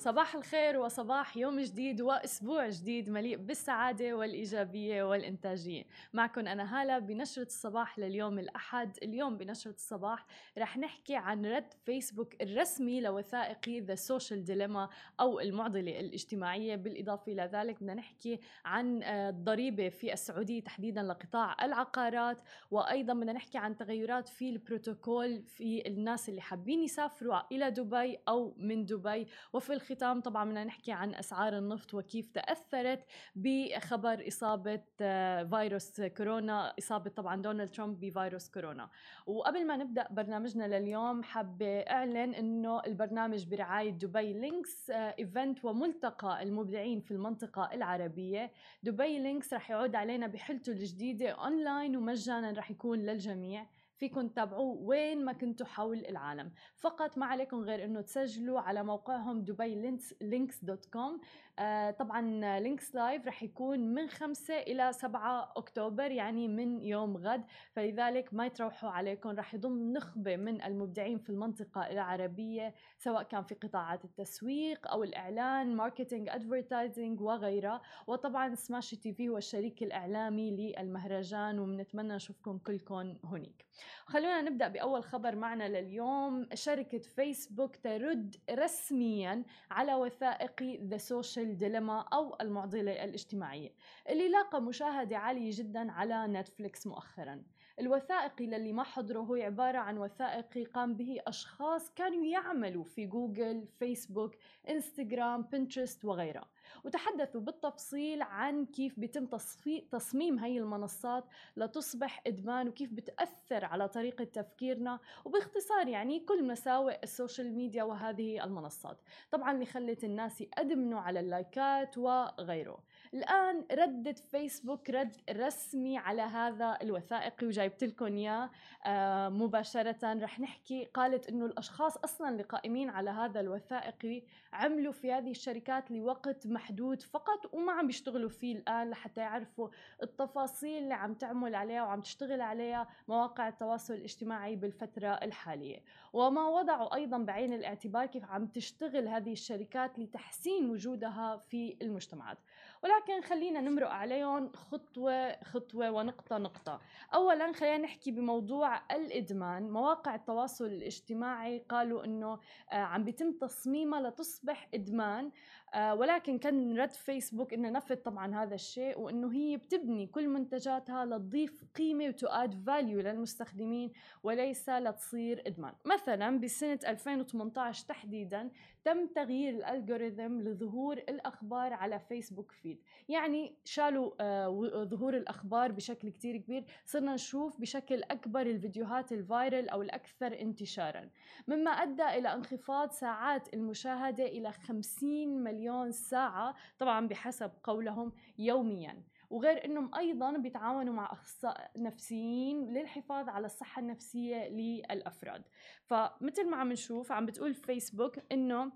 صباح الخير وصباح يوم جديد وأسبوع جديد مليء بالسعادة والإيجابية والإنتاجية. معكم أنا هالة بنشرة الصباح لليوم الأحد. اليوم بنشرة الصباح رح نحكي عن رد فيسبوك الرسمي لوثائقي ذا سوشيال ديليما أو المعضلة الاجتماعية. بالإضافة إلى ذلك بدنا نحكي عن الضريبة آه، في السعودية تحديدا لقطاع العقارات. وأيضا بدنا نحكي عن تغيرات في البروتوكول في الناس اللي حابين يسافروا إلى دبي أو من دبي. وفي الختام. طبعا بدنا نحكي عن أسعار النفط وكيف تأثرت بخبر إصابة آه، فيروس كورونا. إصابة طبعا دونالد ترامب بفيروس كورونا. وقبل ما نبدأ برنامجنا لليوم حابة أعلن إنه البرنامج برعاية دبي لينكس event وملتقى المبدعين في المنطقة العربية. دبي لينكس رح يعود علينا بحلته الجديدة أونلاين ومجانا رح يكون للجميع. فيكم تتابعوه وين ما كنتوا حول العالم. فقط ما عليكم غير إنه تسجلوا على موقعهم دبي لينكس dot com. آه طبعا لينكس live رح يكون من 5 إلى 7 أكتوبر يعني من يوم غد. فلذلك ما يتروحوا عليكم رح يضم نخبة من المبدعين في المنطقة العربية سواء كان في قطاعات التسويق أو الإعلان marketing advertising وغيرها. وطبعا سماشي تي في هو الشريك الإعلامي للمهرجان وبنتمنى نشوفكم كلكم هناك خلونا نبدأ بأول خبر معنا لليوم. شركة فيسبوك ترد رسميا على وثائقي ذا سوشيال ديليما أو المعضلة الاجتماعية. اللي لاقى مشاهدة عالية جدا على نتفليكس مؤخرا. الوثائقي للي ما حضره هو عبارة عن وثائقي قام به أشخاص كانوا يعملوا في جوجل فيسبوك إنستغرام بنترست وغيرها. وتحدثوا بالتفصيل عن كيف بيتم تصميم هاي المنصات لتصبح إدمان وكيف بتأثر على طريقة تفكيرنا وباختصار يعني كل مساوئ ال social media وهذه المنصات. طبعا اللي خلت الناس يأدمنوا على اللايكات وغيره. الآن ردت فيسبوك رد رسمي على هذا الوثائقي وجايبت لكم إياه آه، مباشرة رح نحكي. قالت إنه الأشخاص أصلا اللي قائمين على هذا الوثائقي عملوا في هذه الشركات لوقت محدود فقط وما عم بيشتغلوا فيه الآن لحتى يعرفوا التفاصيل اللي عم تعمل عليها وعم تشتغل عليها مواقع التواصل الاجتماعي بالفترة الحالية. وما وضعوا أيضا بعين الاعتبار كيف عم تشتغل هذه الشركات لتحسين وجودها في المجتمعات. ولكن خلينا نمرق عليهم خطوة خطوة ونقطة نقطة. أولا خلينا نحكي بموضوع الإدمان. مواقع التواصل الاجتماعي قالوا أنه آه، عم بيتم تصميمها لتصبح إدمان. ولكن كان رد فيسبوك إنه نفت طبعا هذا الشيء وإنه هي بتبني كل منتجاتها لتضيف قيمة وتو اد فاليو للمستخدمين وليس لتصير إدمان. مثلا بسنة 2018 تحديدا تم تغيير ال algorithm لظهور الأخبار على فيسبوك feed. يعني شالوا آه ظهور الأخبار بشكل كتير كبير صرنا نشوف بشكل أكبر الفيديوهات ال viral أو الأكثر انتشارا. مما أدى إلى انخفاض ساعات المشاهدة إلى 50 مليون ساعة طبعا بحسب قولهم يوميا. وغير إنهم أيضا بيتعاونوا مع اخصائيين نفسيين للحفاظ على الصحة النفسية للأفراد. فمثل ما عم نشوف عم بتقول فيسبوك إنه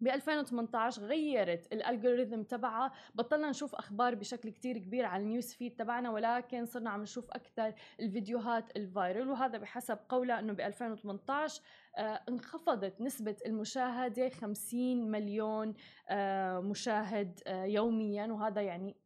ب 2018 غيرت ال algorithm تبعها. بطلنا نشوف أخبار بشكل كتير كبير على ال news feed تبعنا ولكن صرنا عم نشوف أكثر الفيديوهات ال viral وهذا بحسب قولها إنه ب 2018 آه انخفضت نسبة المشاهدة 50 مليون آه مشاهد آه يوميا وهذا يعني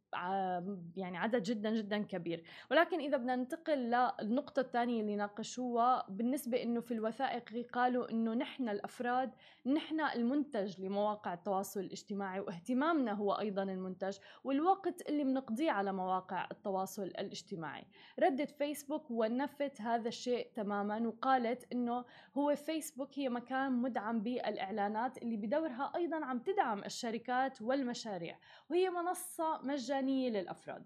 يعني عدد جدا جدا كبير. ولكن إذا بدنا ننتقل للنقطة الثانية اللي ناقشوها بالنسبة إنه في الوثائق قالوا إنه نحن الأفراد نحن المنتج لمواقع التواصل الاجتماعي واهتمامنا هو أيضا المنتج والوقت اللي بنقضيه على مواقع التواصل الاجتماعي. ردت فيسبوك ونفت هذا الشيء تماما وقالت إنه هو فيسبوك هي مكان مدعم بالإعلانات اللي بدورها أيضا عم تدعم الشركات والمشاريع. وهي منصة مجانية مجانية للأفراد.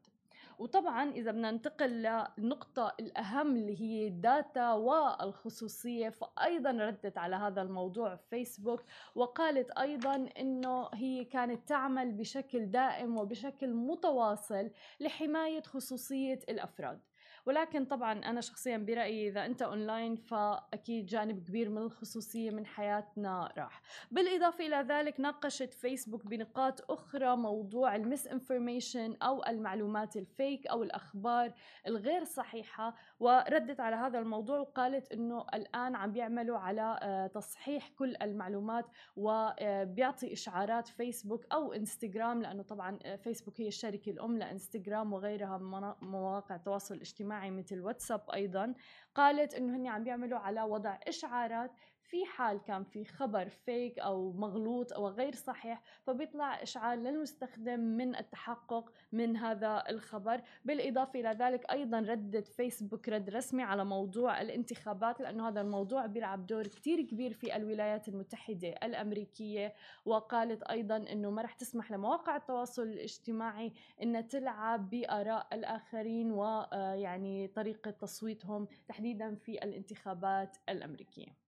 وطبعا إذا بدنا ننتقل للنقطة الأهم اللي هي الداتا والخصوصية فأيضا ردت على هذا الموضوع فيسبوك وقالت أيضا أنه هي كانت تعمل بشكل دائم وبشكل متواصل لحماية خصوصية الأفراد. ولكن طبعا أنا شخصيا برأيي إذا أنت أونلاين فأكيد جانب كبير من الخصوصية من حياتنا راح. بالإضافة إلى ذلك ناقشت فيسبوك بنقاط أخرى موضوع ال misinformation أو المعلومات ال fake أو الأخبار الغير صحيحة وردت على هذا الموضوع وقالت أنه الآن عم بيعملوا على آه، تصحيح كل المعلومات وبيعطي إشعارات فيسبوك أو إنستغرام لأنه طبعا آه، فيسبوك هي الشركة الأم لإنستغرام وغيرها من مواقع التواصل الاجتماعي مثل واتساب أيضا قالت أنه هن عم بيعملوا على وضع إشعارات في حال كان في خبر فيك أو مغلوط أو غير صحيح فبيطلع إشعار للمستخدم من التحقق من هذا الخبر بالإضافة إلى ذلك أيضا ردت فيسبوك رد رسمي على موضوع الانتخابات لأنه هذا الموضوع بيلعب دور كتير كبير في الولايات المتحدة الأمريكية وقالت أيضا إنه ما رح تسمح لمواقع التواصل الاجتماعي إنها تلعب بآراء الآخرين ويعني طريقة تصويتهم تحديدا في الانتخابات الأمريكية.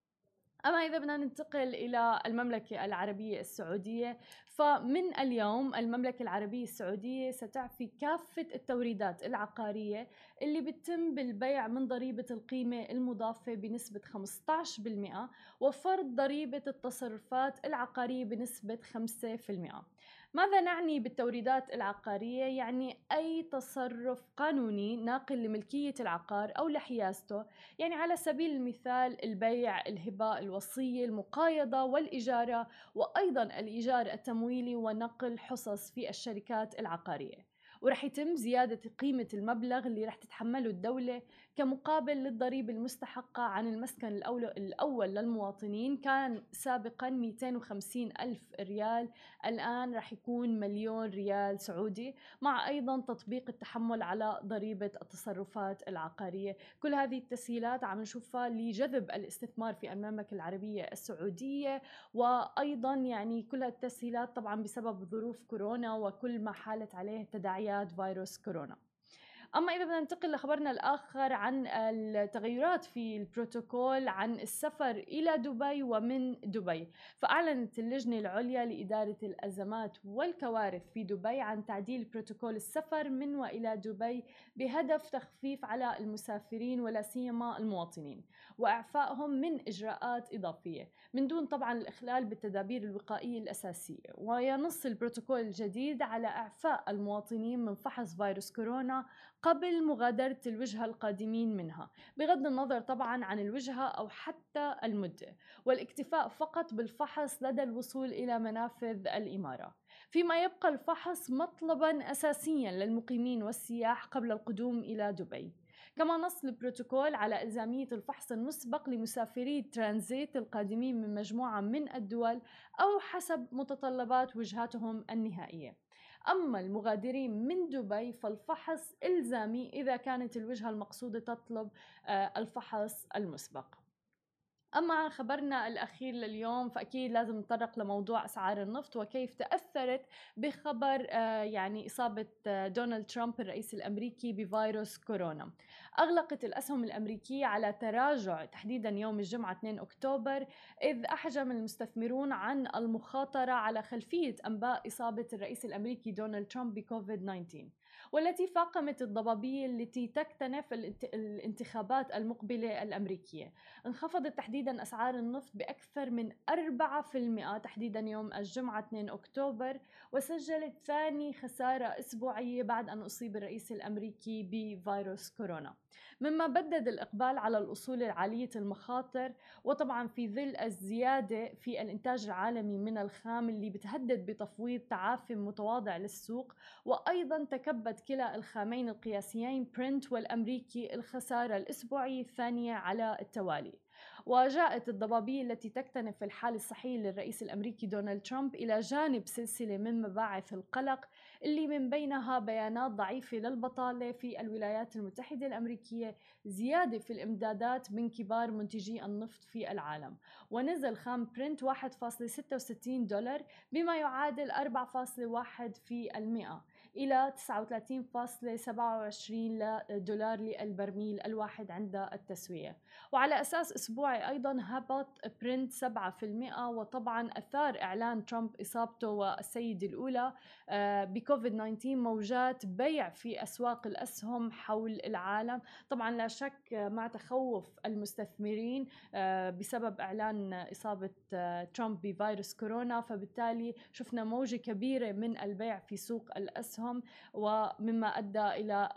أما إذا بدنا ننتقل إلى المملكة العربية السعودية فمن اليوم المملكة العربية السعودية ستعفي كافة التوريدات العقارية اللي بتتم بالبيع من ضريبة القيمة المضافة بنسبة 15% وفرض ضريبة التصرفات العقارية بنسبة 5%. ماذا نعني بالتوريدات العقارية؟ يعني أي تصرف قانوني ناقل لملكية العقار أو لحيازته يعني على سبيل المثال البيع، الهبة، الوصية، المقايضة والإجارة وأيضا الإيجار التمويلي ونقل حصص في الشركات العقارية ورح يتم زيادة قيمة المبلغ اللي رح تتحمله الدولة كمقابل للضريبة المستحقة عن المسكن الأول للمواطنين. كان سابقا 250 ألف ريال. الآن رح يكون مليون ريال سعودي مع أيضا تطبيق التحمل على ضريبة التصرفات العقارية. كل هذه التسهيلات عم نشوفها لجذب الاستثمار في المملكة العربية السعودية وأيضا يعني كل التسهيلات طبعا بسبب ظروف كورونا وكل ما حالت عليه تداعيات فيروس كورونا أما إذا بدنا ننتقل لخبرنا الآخر عن التغيرات في البروتوكول عن السفر إلى دبي ومن دبي. فأعلنت اللجنة العليا لإدارة الأزمات والكوارث في دبي عن تعديل بروتوكول السفر من وإلى دبي بهدف تخفيف على المسافرين ولا سيما المواطنين وإعفائهم من إجراءات إضافية من دون طبعا الإخلال بالتدابير الوقائية الأساسية. وينص البروتوكول الجديد على إعفاء المواطنين من فحص فيروس كورونا قبل مغادرة الوجهة القادمين منها بغض النظر طبعا عن الوجهة أو حتى المدة والاكتفاء فقط بالفحص لدى الوصول إلى منافذ الإمارة. فيما يبقى الفحص مطلبا أساسيا للمقيمين والسياح قبل القدوم إلى دبي. كما نص البروتوكول على إلزامية الفحص المسبق لمسافري ترانزيت القادمين من مجموعة من الدول أو حسب متطلبات وجهاتهم النهائية. أما المغادرين من دبي فالفحص إلزامي إذا كانت الوجهة المقصودة تطلب آه، الفحص المسبق. أما خبرنا الأخير لليوم فأكيد لازم نتطرق لموضوع أسعار النفط وكيف تأثرت بخبر آه، يعني إصابة آه، دونالد ترامب الرئيس الأمريكي بفيروس كورونا. أغلقت الأسهم الأمريكية على تراجع تحديدا يوم الجمعة 2 أكتوبر إذ أحجم المستثمرون عن المخاطرة على خلفية أنباء إصابة الرئيس الأمريكي دونالد ترامب بكوفيد 19 والتي فاقمت الضبابية التي تكتنف الانتخابات المقبلة الأمريكية. انخفضت تحديدا أسعار النفط بأكثر من 4% تحديدا يوم الجمعة 2 أكتوبر. وسجلت ثاني خسارة أسبوعية بعد أن أصيب الرئيس الأمريكي بفيروس كورونا. مما بدد الإقبال على الأصول العالية المخاطر وطبعا في ظل الزيادة في الإنتاج العالمي من الخام اللي بتهدد بتفويض تعافي متواضع للسوق وأيضا تكبد كلا الخامين القياسيين برنت والأمريكي الخسارة الأسبوعية الثانية على التوالي. وجاءت الضبابية التي تكتنف الحال الصحي للرئيس الأمريكي دونالد ترامب إلى جانب سلسلة من مباعث القلق اللي من بينها بيانات ضعيفة للبطالة في الولايات المتحدة الأمريكية زيادة في الإمدادات من كبار منتجي النفط في العالم. ونزل خام برنت 1.66 دولار بما يعادل 4.1 في المئة إلى 39.27 دولار للبرميل الواحد عند التسوية. وعلى أساس أسبوعي أيضا هبط برنت 7% وطبعا أثار إعلان ترامب إصابته والسيدة الأولى آه، بكوفيد 19 موجات بيع في أسواق الأسهم حول العالم. طبعا لا شك مع تخوف المستثمرين آه، بسبب إعلان إصابة آه، ترامب بفيروس كورونا. فبالتالي شفنا موجة كبيرة من البيع في سوق الأسهم ومما أدى إلى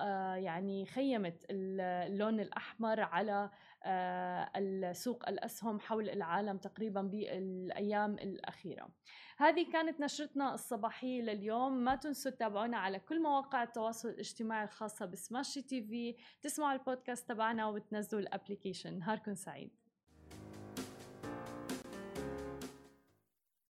يعني خيمت اللون الأحمر على السوق الأسهم حول العالم تقريبا بالأيام الأخيرة. هذه كانت نشرتنا الصباحية لليوم. ما تنسوا تتابعونا على كل مواقع التواصل الاجتماعي الخاصة بسماشي تي في. تسمعوا البودكاست تبعنا وتنزلوا ال application. نهاركم سعيد.